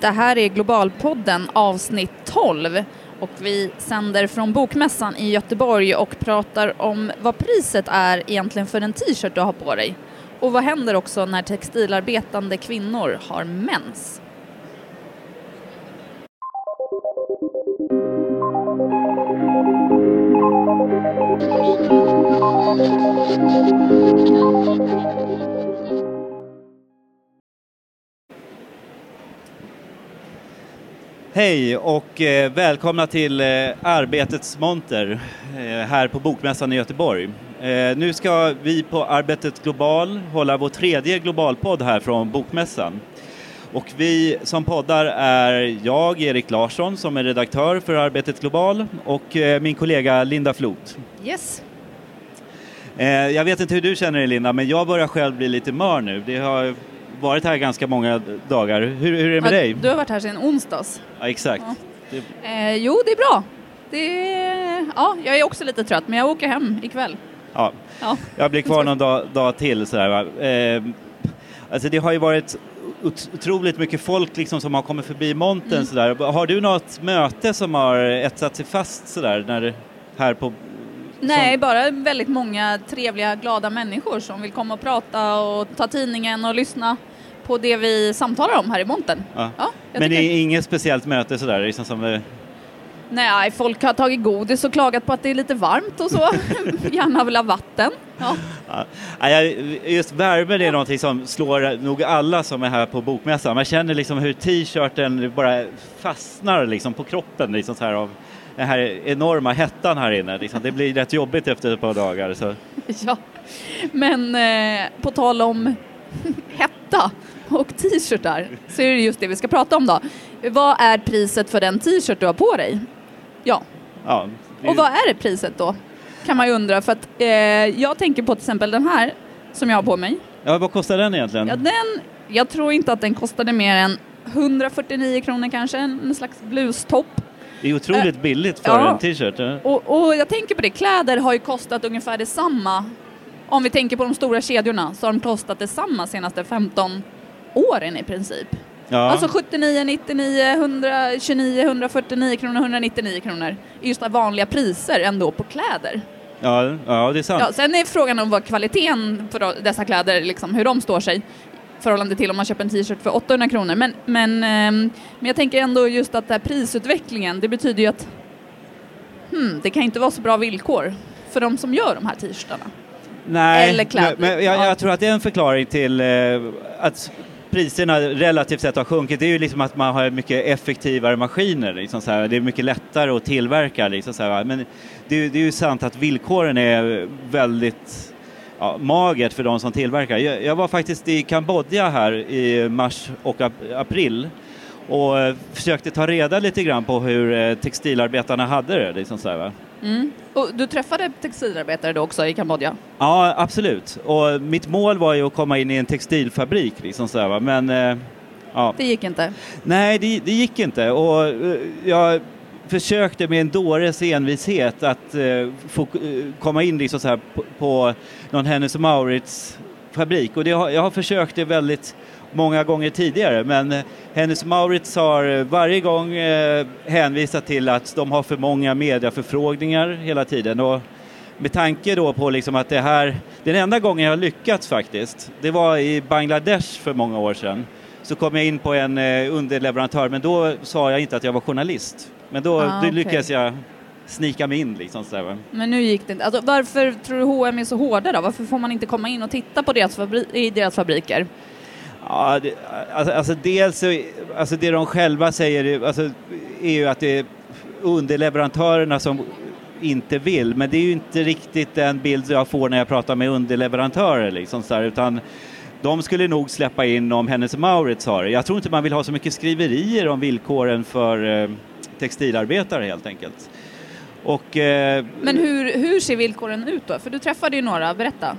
Det här är Globalpodden avsnitt 12 och vi sänder från Bokmässan i Göteborg och pratar om vad priset är egentligen för en t-shirt du har på dig. Och vad händer också när textilarbetande kvinnor har mens? Hej och eh, välkomna till eh, Arbetets monter eh, här på Bokmässan i Göteborg. Nu ska vi på Arbetet Global hålla vår tredje globalpodd här från Bokmässan. Och vi som poddar är jag, Erik Larsson, som är redaktör för Arbetet Global och min kollega Linda Flot. Yes. Jag vet inte hur du känner dig Linda, men jag börjar själv bli lite mör nu. Det har varit här ganska många dagar. Hur, hur är det med dig? Du har varit här sedan onsdags. Ja, exakt. Ja. Det, Eh, jo, det är bra. Det är, ja, jag är också lite trött, men jag åker hem ikväll. ja. Ja. Jag blir kvar någon dag, dag till sådär. Eh, alltså det har ju varit ot- otroligt mycket folk liksom som har kommit förbi montern Mm. sådär. Har du något möte som har etsat sig fast sådär när, här på... Nej, bara väldigt många trevliga, glada människor som vill komma och prata och ta tidningen och lyssna på det vi samtalar om här i montern. Ja. Ja, Men det tycker- är inget speciellt möte sådär liksom som... eh, Nej, folk har tagit godis och klagat på att det är lite varmt och så. Gärna vill ha vatten. Ja. Ja. Just värmen är någonting som slår nog alla som är här på bokmässan. Man känner liksom hur t-shirten bara fastnar liksom på kroppen liksom så här av den här enorma hettan här inne. Liksom. Det blir rätt jobbigt efter ett par dagar. Så. ja. Men eh, på tal om hetta och t-shirtar så är det just det vi ska prata om då. Vad är priset för den t-shirt du har på dig? Ja, Ja, det- Och vad är det priset då? Kan man ju undra för att eh, jag tänker på till exempel den här som jag har på mig. ja, vad kostar den egentligen? Ja, den, jag tror inte att den kostade mer än 149 kronor kanske, en slags blustopp. Det är otroligt billigt för ja. en t-shirt. Ja. Och, och jag tänker på det, kläder har ju kostat ungefär detsamma. Om vi tänker på de stora kedjorna så har de kostat detsamma senaste 15 åren i princip. Ja. Alltså 79, 99, 129, 149 kronor, 199 kronor. Just vanliga priser ändå på kläder. ja, ja, det är sant. Ja, sen är frågan om vad kvaliteten på de- dessa kläder, liksom, hur de står sig förhållande till om man köper en t-shirt för 800 kronor. Men, men, ehm, men jag tänker ändå just att den här prisutvecklingen, det betyder ju att hmm, det kan inte vara så bra villkor för de som gör de här t-shirtarna. Nej, eller kläder. Men, men jag, Ja. jag tror att det är en förklaring till eh, att priserna relativt sett har sjunkit. Det är ju liksom att man har mycket effektivare maskiner. Liksom så här. Det är mycket lättare att tillverka. Liksom så här. Men det, är ju- det är ju sant att villkoren är väldigt ja, magert för de som tillverkar. Jag, jag var faktiskt i Kambodja här i mars och ap- april och eh, försökte ta reda lite grann på hur eh, textilarbetarna hade det. Liksom så här. Mm. Och du träffade textilarbetare då också i Kambodja? Ja, absolut. Och mitt mål var ju att komma in i en textilfabrik, liksom så här, va? men eh, ja. Det gick inte. nej, det, det gick inte. Och eh, jag försökte med en dåres envishet att eh, få eh, komma in liksom så här på, på någon Hennes och Mauritz fabrik. Och det jag har försökt det väldigt många gånger tidigare, men eh, Hennes och Mauritz har eh, varje gång eh, hänvisat till att de har för många mediaförfrågningar hela tiden. Och med tanke då på liksom att det här, den enda gången jag har lyckats faktiskt, det var i Bangladesh för många år sedan. Så kom jag in på en underleverantör, men då sa jag inte att jag var journalist. Men då, Ah, okej. lyckades jag snika mig in liksom sådär. Men nu gick det inte. Alltså, varför tror du H&M är så hårda då? Varför får man inte komma in och titta på deras i deras fabriker? Ja, det, alltså, alltså dels, alltså det de själva säger är- alltså, är ju att det är underleverantörerna som inte vill, men det är ju inte riktigt den bild jag får när jag pratar med underleverantörer liksom så här, utan de skulle nog släppa in om Hennes Maurits Mauritz har det. Jag tror inte man vill ha så mycket skriverier om villkoren för eh, textilarbetare helt enkelt. Och, eh, Men hur, hur ser villkoren ut då? För du träffade ju några, berätta.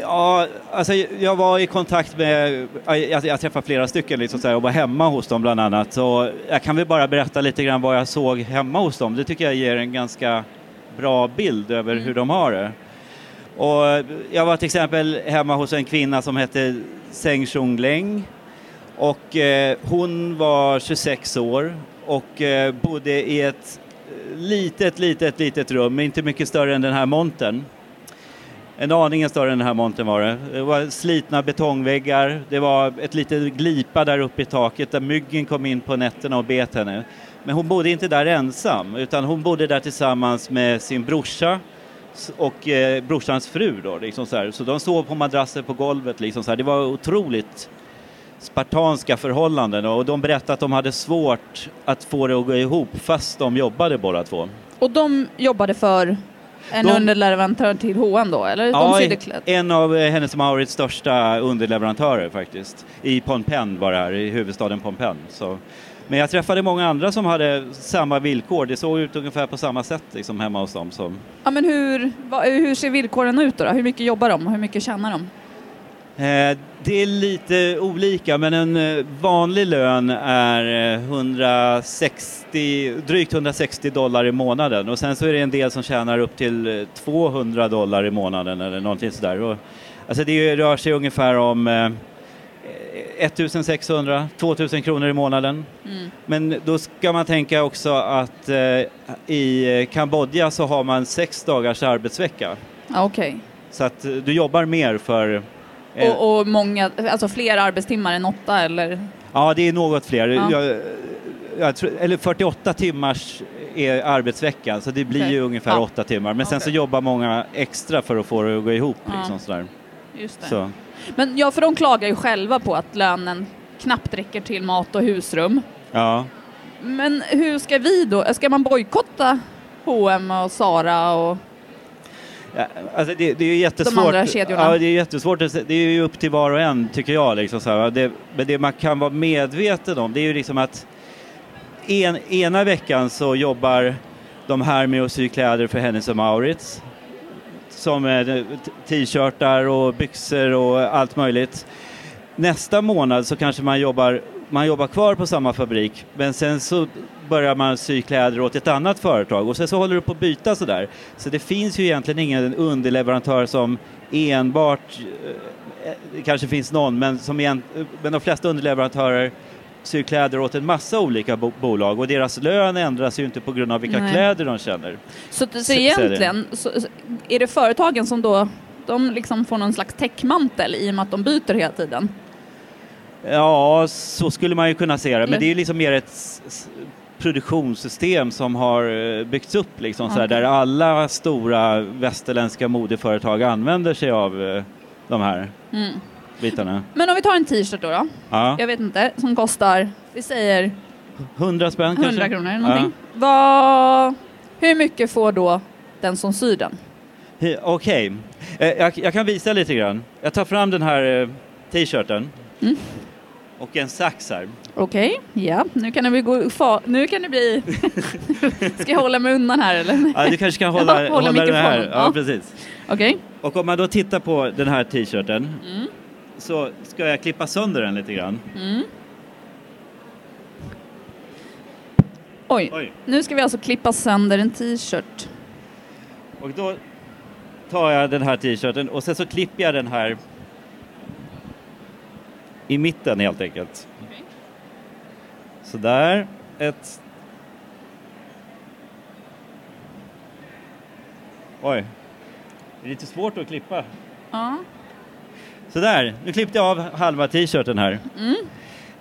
Ja, alltså jag var i kontakt med, jag, jag träffade flera stycken liksom så här, och var hemma hos dem bland annat. Så jag kan väl bara berätta lite grann vad jag såg hemma hos dem. Det tycker jag ger en ganska bra bild över Mm. hur de har det. Och jag var till exempel hemma hos en kvinna som hette Seng Leng Och eh, hon var 26 år och eh, bodde i ett litet, litet, litet rum, inte mycket större än den här montern. En aningen större än den här montern var det. Det var slitna betongväggar, det var ett litet glipa där uppe i taket där myggen kom in på nätterna och bet henne. Men hon bodde inte där ensam, utan hon bodde där tillsammans med sin brorsa och eh, brorsans fru då, liksom så, här. så de sov på madrasser på golvet liksom så här. Det var otroligt spartanska förhållanden och de berättade att de hade svårt att få det att gå ihop fast de jobbade båda två. Och de jobbade för en De- underleverantör till H&M då, eller? Kläder? en av eh, Hennes Mauritz största underleverantörer faktiskt. I Phnom var det här, i huvudstaden Phnom Penh. Så. Men jag träffade många andra som hade samma villkor. Det såg ut ungefär på samma sätt liksom, hemma hos dem. Så. Ja, men hur, hur ser villkoren ut då, då? Hur mycket jobbar de och hur mycket tjänar de? Eh, det är lite olika, men en eh, vanlig lön är eh, 160, drygt 160 dollar i månaden och sen så är det en del som tjänar upp till eh, 200 dollar i månaden eller någonting sådär. Och, alltså det rör sig ungefär om eh, 1600, 2000 kronor i månaden. Mm. Men då ska man tänka också att eh, i eh, Kambodja så har man sex dagars arbetsvecka. Ja, Okej. Så att eh, du jobbar mer för eh, Och, och många, alltså fler arbetstimmar än åtta eller? Ja, det är något fler. Ja. Jag, jag tror, eller 48 timmars är arbetsveckan, så det blir Okej. ju ungefär Ja. åtta timmar. Men sen så jobbar många extra för att få det att gå ihop. Ja. Liksom sådär. Just det. Så. Men ja, för de klagar ju själva på att lönen knappt räcker till mat och husrum. Ja. Men hur ska vi då? Ska man bojkotta H&M och Zara och... Alltså det, det är ju jättesvårt. andra kedjorna. Ja, det är jättesvårt. Det är ju upp till var och en, tycker jag. Liksom så. Det, men det man kan vara medveten om, det är ju liksom att en, ena veckan så jobbar de här med att sy kläder för Hennes och Mauritz. Som t-shirtar och byxor och allt möjligt. Nästa månad så kanske man jobbar, man jobbar kvar på samma fabrik men sen så börjar man sy kläder åt ett annat företag och sen så håller du på att byta sådär. Så det finns ju egentligen ingen underleverantör som enbart, eh, det kanske finns någon, men, som igen, men de flesta underleverantörer syr kläder åt en massa olika bo- bolag och deras lön ändras ju inte på grund av vilka Nej. kläder de känner. Så, så Så- egentligen så är det företagen som då de liksom får någon slags täckmantel i och med att de byter hela tiden? Ja, så skulle man ju kunna se det, men det är ju liksom mer ett produktionssystem som har eh, byggts upp liksom, sådär, Okej. där alla stora västerländska modeföretag använder sig av eh, de här Mm. bitarna. Men om vi tar en t-shirt då, då, Ja. jag vet inte, som kostar, vi säger 100 spänn kanske? 100 kronor eller någonting. Vad, hur mycket får då den som syr den? Ja. Okej, eh, jag, jag kan visa lite grann. Jag tar fram den här t-shirten Mm. Och en sax här. Okej, ja, nu kan det bli, fa, nu kan det bli, ska jag hålla mig undan här eller? Ja, du kanske kan hålla, hålla hålla den här. mikrofonen, Ja, ja. precis. Okej, Och om man då tittar på den här t-shirten Mm. så ska jag klippa sönder den lite grann. mm. Oj, Oj. nu ska vi alltså klippa sönder en t-shirt. Och då tar jag den här t-shirten och sen så klipper jag den här i mitten helt enkelt. Okej. Sådär. Ett... Oj. Det är lite svårt att klippa. Ja. Sådär, nu klippte jag av halva t-shirten här. Mm.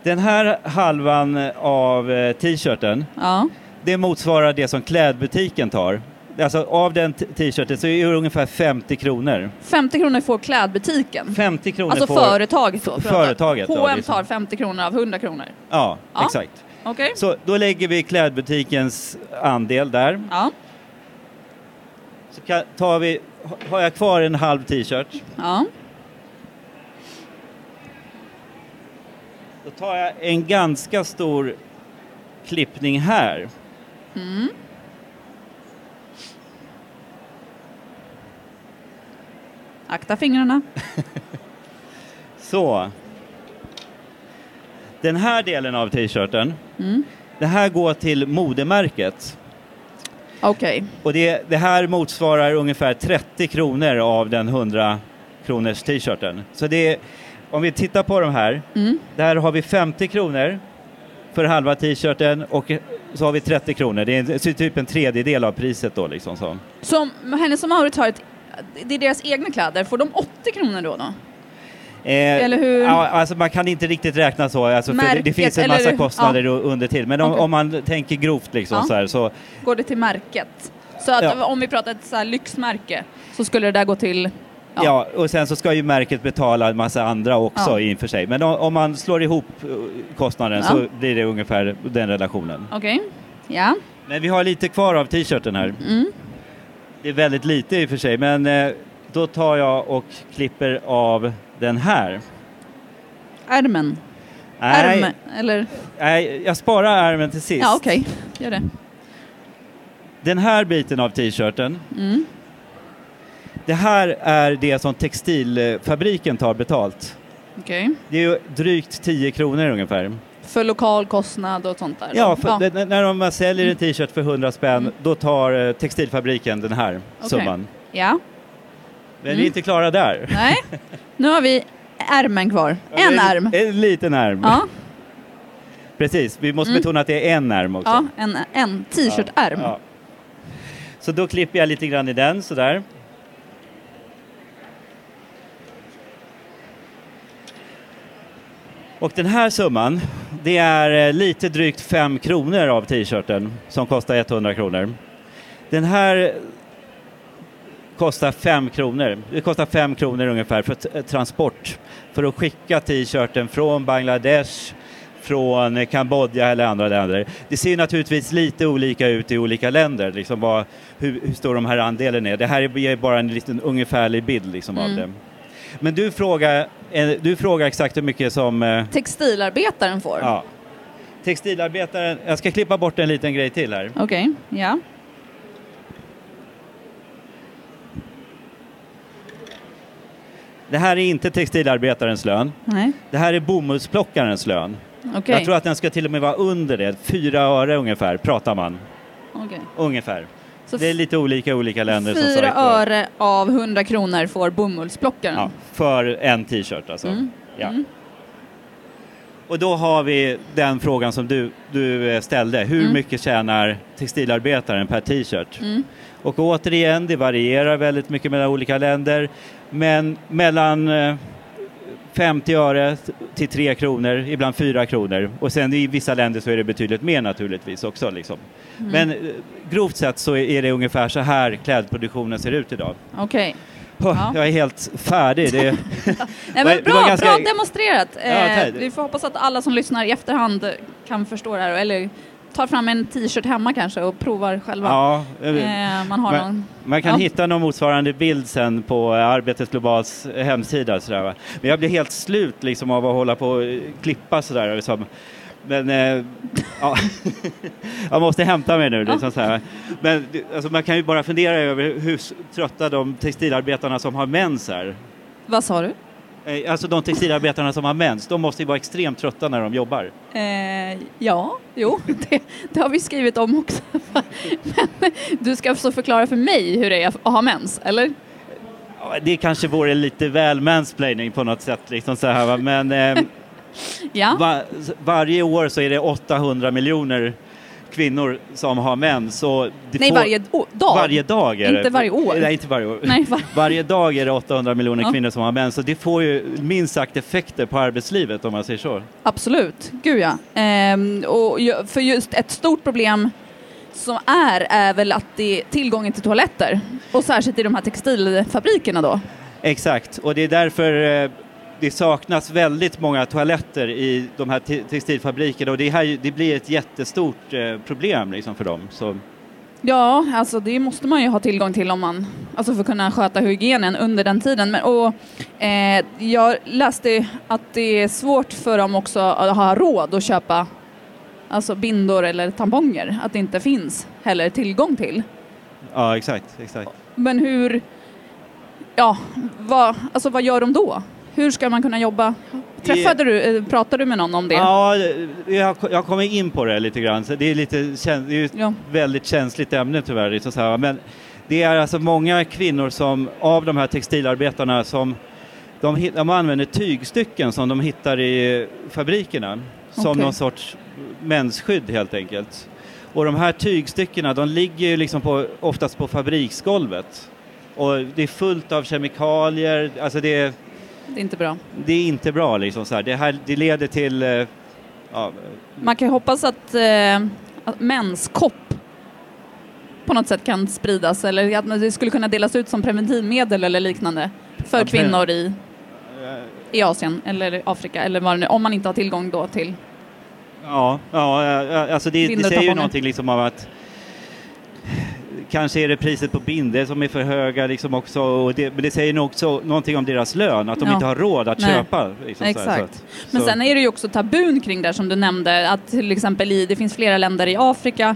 Den här halvan av eh, t-shirten, Ja. det motsvarar det som klädbutiken tar. Alltså av den t-shirten så är det ungefär 50 kronor. 50 kronor får klädbutiken. 50 kronor Alltså får... företaget då? företaget, ja, H&M liksom. tar 50 kronor av 100 kronor. Ja, Ja. exakt. Okej? Så då lägger vi klädbutikens andel där. Ja. Så tar vi, har jag kvar en halv t-shirt, Ja. då tar jag en ganska stor klippning här. Mm. Akta fingrarna. Så. Den här delen av t-shirten, Mm. det här går till modemärket. Okej. Och det, det här motsvarar ungefär 30 kronor av den 100 kronors t-shirten. Så det om vi tittar på de här, Mm. där har vi 50 kronor för halva t-shirten och så har vi 30 kronor. Det är typ en tredjedel av priset då liksom. Så. Som Hennes och Mauritz har ett, det är deras egna kläder, får de 80 kronor då? då? Eh, Eller hur? Ja, alltså man kan inte riktigt räkna så, alltså, för det, det Märket, finns en massa kostnader ja. under till. Men om, Okej. om man tänker grovt liksom Ja. så här, så Går det till märket? Så att Ja. om vi pratar ett så här lyxmärke så skulle det där gå till... Ja. Ja. och sen så ska ju märket betala en massa andra också Ja. i och för sig. Men om, om man slår ihop eh, kostnaden Ja. så blir det ungefär den relationen. Okej. Ja. Men vi har lite kvar av t-shirten här. Mm. Det är väldigt lite i och för sig, men eh, då tar jag och klipper av den här. Ärmen. Nej, Ärm, eller? nej, jag sparar ärmen till sist. Ja, okej. Gör det. Den här biten av t-shirten, Mm. det här är det som textilfabriken tar betalt. Okej. Det är drygt 10 kronor ungefär. För lokal kostnad och sånt där? Ja, för det- när de säljer en t-shirt för 100 spänn, Mm. då tar eh, textilfabriken den här Okej. summan. Ja. Men vi Mm. är inte klara där. Nej. Nu har vi ärmen kvar. En ärm. En liten ärm. Ja, Precis, vi måste Mm. betona att det är en ärm också. ja en, en t-shirt-ärm. Ja. Så då klipper jag lite grann i den sådär. Och den här summan, det är eh, lite drygt 5 kronor av t-shirten som kostar 100 kronor. Den här kostar 5 kronor. Det kostar 5 kronor ungefär för t- transport för att skicka t-shirten från Bangladesh, från eh, Kambodja eller andra länder. Det ser naturligtvis lite olika ut i olika länder, liksom vad, hur, hur stor de här andelen är. Det här ger bara en liten ungefärlig bild liksom av Mm. det. Men du frågar, eh, du frågar exakt hur mycket som... eh, Textilarbetaren får? Ja. Textilarbetaren, jag ska klippa bort en liten grej till här. Okej, ja. Det här är inte textilarbetarens lön. Nej, Det här är bomullsplockarens lön. okej. Jag tror att den ska till och med vara under det. Fyra öre ungefär pratar man. Okej. Ungefär. Så Det är lite olika olika länder som fyra öre av 100 kronor får bomullsplockaren? Ja, för en t-shirt alltså. Mm. Ja. Mm. Och då har vi den frågan som du, du eh, ställde. Hur Mm. mycket tjänar textilarbetaren per t-shirt? Mm. Och återigen, det varierar väldigt mycket mellan olika länder. Men mellan eh, 50 öre till 3 kronor, ibland 4 kronor. Och sen i vissa länder så är det betydligt mer naturligtvis också. Liksom. Mm. Men eh, grovt sett så är det ungefär så här klädproduktionen ser ut idag. Okej. Oh, Ja. Jag är helt färdig. Det, Nej, men bra, ganska- bra demonstrerat. Eh, tack. vi får hoppas att alla som lyssnar i efterhand kan förstå det här, eller tar fram en t-shirt hemma kanske och provar själva. ja, eh, Eh, man någon... Man kan Ja. hitta någon motsvarande bild sen på eh, Arbetet Globals hemsida. Sådär, va? Men jag blir helt slut liksom, av att hålla på och eh, klippa sådär. Liksom. Men eh, ja. jag måste hämta mig nu. Liksom, såhär. Men alltså, man kan ju bara fundera över hur trötta de textilarbetarna som har mens är. Vad sa du? Eh, Alltså de textilarbetarna som har mens, de måste ju vara extremt trötta när de jobbar. Eh, ja, jo, det, det har vi skrivit om också. Men du ska så förklara för mig hur det är att ha mens, eller? Det kanske vore lite väl mansplaining på något sätt. Liksom så här? Men eh, Ja, Va varje år så är det 800 miljoner kvinnor som har mens. Så det nej får- varje dag. varje dag är det. Inte varje år. Nej, inte varje år. Nej, var, Varje dag är det 800 miljoner Ja. kvinnor som har mens. Så det får ju minst sagt effekter på arbetslivet om man säger så. absolut, gud ja. Ehm, och för just ett stort problem som är, är väl att det är tillgången till toaletter. Och särskilt i de här textilfabrikerna då. Exakt, och det är därför eh, det saknas väldigt många toaletter i de här te- textilfabrikerna och det, här, det blir ett jättestort eh, problem liksom för dem. Så, Ja, alltså det måste man ju ha tillgång till om man, alltså för att kunna sköta hygienen under den tiden. Men, och, eh, jag läste att det är svårt för dem också att ha råd att köpa alltså bindor eller tamponger, att det inte finns heller tillgång till. ja, exakt, exakt. Men hur, ja, vad, alltså vad gör de då? Hur ska man kunna jobba? Träffade du, eh, pratade du med någon om det? Ja, jag, jag kommer in på det lite grann. Så det är lite det är ju ett Ja. väldigt känsligt ämne tyvärr. Liksom så här. Men det är alltså många kvinnor som, av de här textilarbetarna som de, de använder tygstycken som de hittar i fabrikerna som Okej. någon sorts mensskydd helt enkelt. Och de här tygstyckena de ligger ju liksom på, oftast på fabriksgolvet. Och det är fullt av kemikalier, alltså det är, Det är inte bra. det är inte bra liksom så här. Det, här, det leder till eh, ja, Man kan ju hoppas att, eh, att menskopp på något sätt kan spridas eller att det skulle kunna delas ut som preventivmedel eller liknande för Ja, kvinnor i, eh, i Asien eller Afrika eller vad nu om man inte har tillgång då till Ja, ja eh, alltså det, det säger ju någonting liksom av att kanske är det priset på binder som är för höga liksom också, och det, men det säger nog också någonting om deras lön, att de Ja. inte har råd att Nej. köpa. Liksom så här, Exakt. så att- Men så- sen är det ju också tabun kring det som du nämnde, att till exempel i, det finns flera länder i Afrika,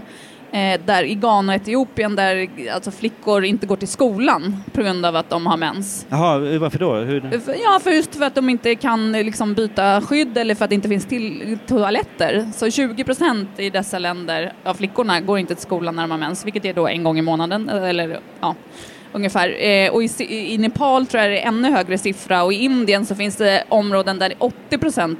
eh, där i Ghana och Etiopien, där alltså flickor inte går till skolan på grund av att de har mens. Jaha, varför då? Hur? För- Ja, för just för att de inte kan eh, liksom, byta skydd eller för att det inte finns till toaletter. Så 20 procent i dessa länder av flickorna går inte till skolan när de har mens, vilket är då en gång i månaden, eller ja, ungefär. Eh, och i, i Nepal tror jag det är ännu högre siffra och i Indien så finns det områden där 80 procent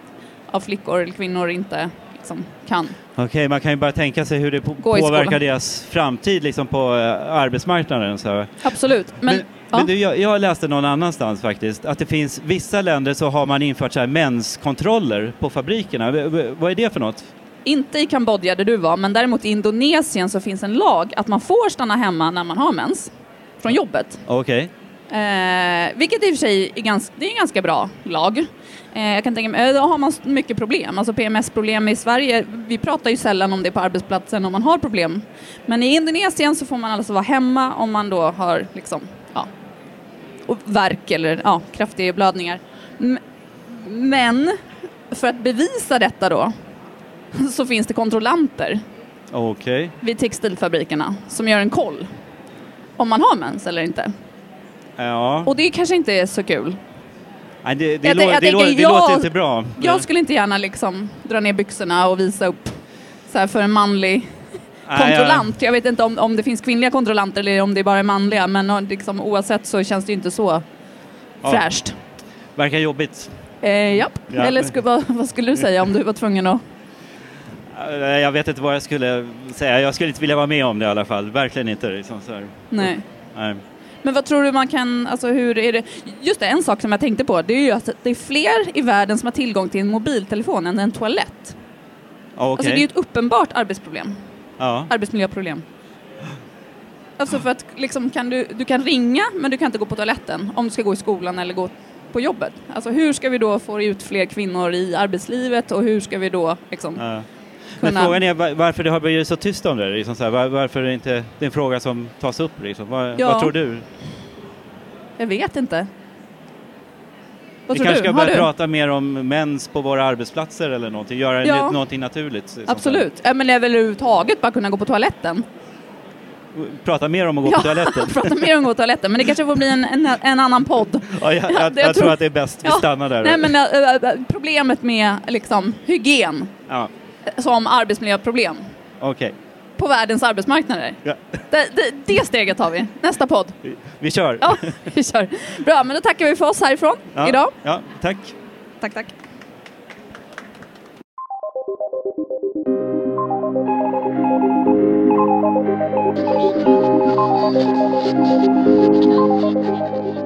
av flickor eller kvinnor inte liksom, kan. Okej, man kan ju bara tänka sig hur det på- påverkar deras framtid liksom på eh, arbetsmarknaden. Så. Absolut. Men, Men, ja. men du, jag, jag läste någon annanstans faktiskt att det finns vissa länder så har man infört så här menskontroller på fabrikerna. Vad är det för något? Inte i Kambodja där du var, men däremot i Indonesien så finns en lag att man får stanna hemma när man har mens från jobbet. Okej. Eh, vilket i och för sig är ganska, det är en ganska bra lag. Eh, jag kan tänka mig, eh, då har man mycket problem, alltså PMS-problem i Sverige. Vi pratar ju sällan om det på arbetsplatsen om man har problem. Men i Indonesien så får man alltså vara hemma om man då har liksom, ja, värk eller ja, kraftiga blödningar. Men för att bevisa detta då så finns det kontrollanter Okej. vid textilfabrikerna som gör en koll om man har mens eller inte. Ja. Och det kanske inte är så kul. Nej, det, det, Jag lå- jag det, lå- det jag- låter inte bra. Jag skulle inte gärna liksom dra ner byxorna och visa upp så här för en manlig kontrollant. Jag vet inte om, om det finns kvinnliga kontrollanter eller om det bara är manliga, men liksom, oavsett så känns det inte så Ja. fräscht. Verkar jobbigt. Eh, japp. Ja. Eller sku, vad, vad skulle du säga om du var tvungen att... Eh, Jag vet inte vad jag skulle säga. Jag skulle inte vilja vara med om det i alla fall. Verkligen inte. Liksom så. Nej. Nej. Men vad tror du man kan, alltså hur är det? Just det, en sak som jag tänkte på, det är ju att det är fler i världen som har tillgång till en mobiltelefon än en toalett. Okej. Alltså det är ju ett uppenbart arbetsproblem. ja. arbetsmiljöproblem. Alltså för att liksom kan du, du kan ringa men du kan inte gå på toaletten om du ska gå i skolan eller gå på jobbet. Alltså hur ska vi då få ut fler kvinnor i arbetslivet och hur ska vi då liksom Ja. Men kunna... frågan är va- varför det har blivit så tyst om det? Liksom så här, var- varför är det inte det är en fråga som tas upp? Liksom. Vad, Ja. vad tror du? Jag vet inte. Vad Vi kanske du? ska börja prata mer om mens på våra arbetsplatser eller någonting. Göra Ja. ja. någonting naturligt. liksom. Absolut. Ja, men väl överhuvudtaget bara kunna gå på toaletten. Prata mer om att gå på toaletten. prata mer om att gå på toaletten. Men det kanske får bli en, en, en annan podd. Ja, jag, Ja, jag, jag, jag tror tror- att det är bäst vi Ja. stannar där. Nej, men äh, äh, problemet med liksom, hygien Ja, som arbetsmiljöproblem Okej, på världens arbetsmarknader. ja. Det, det, det steget har vi. Nästa podd. vi, vi kör. Ja, vi kör. Bra, men då tackar vi för oss härifrån Ja, idag. Ja, tack. Tack, tack. Thank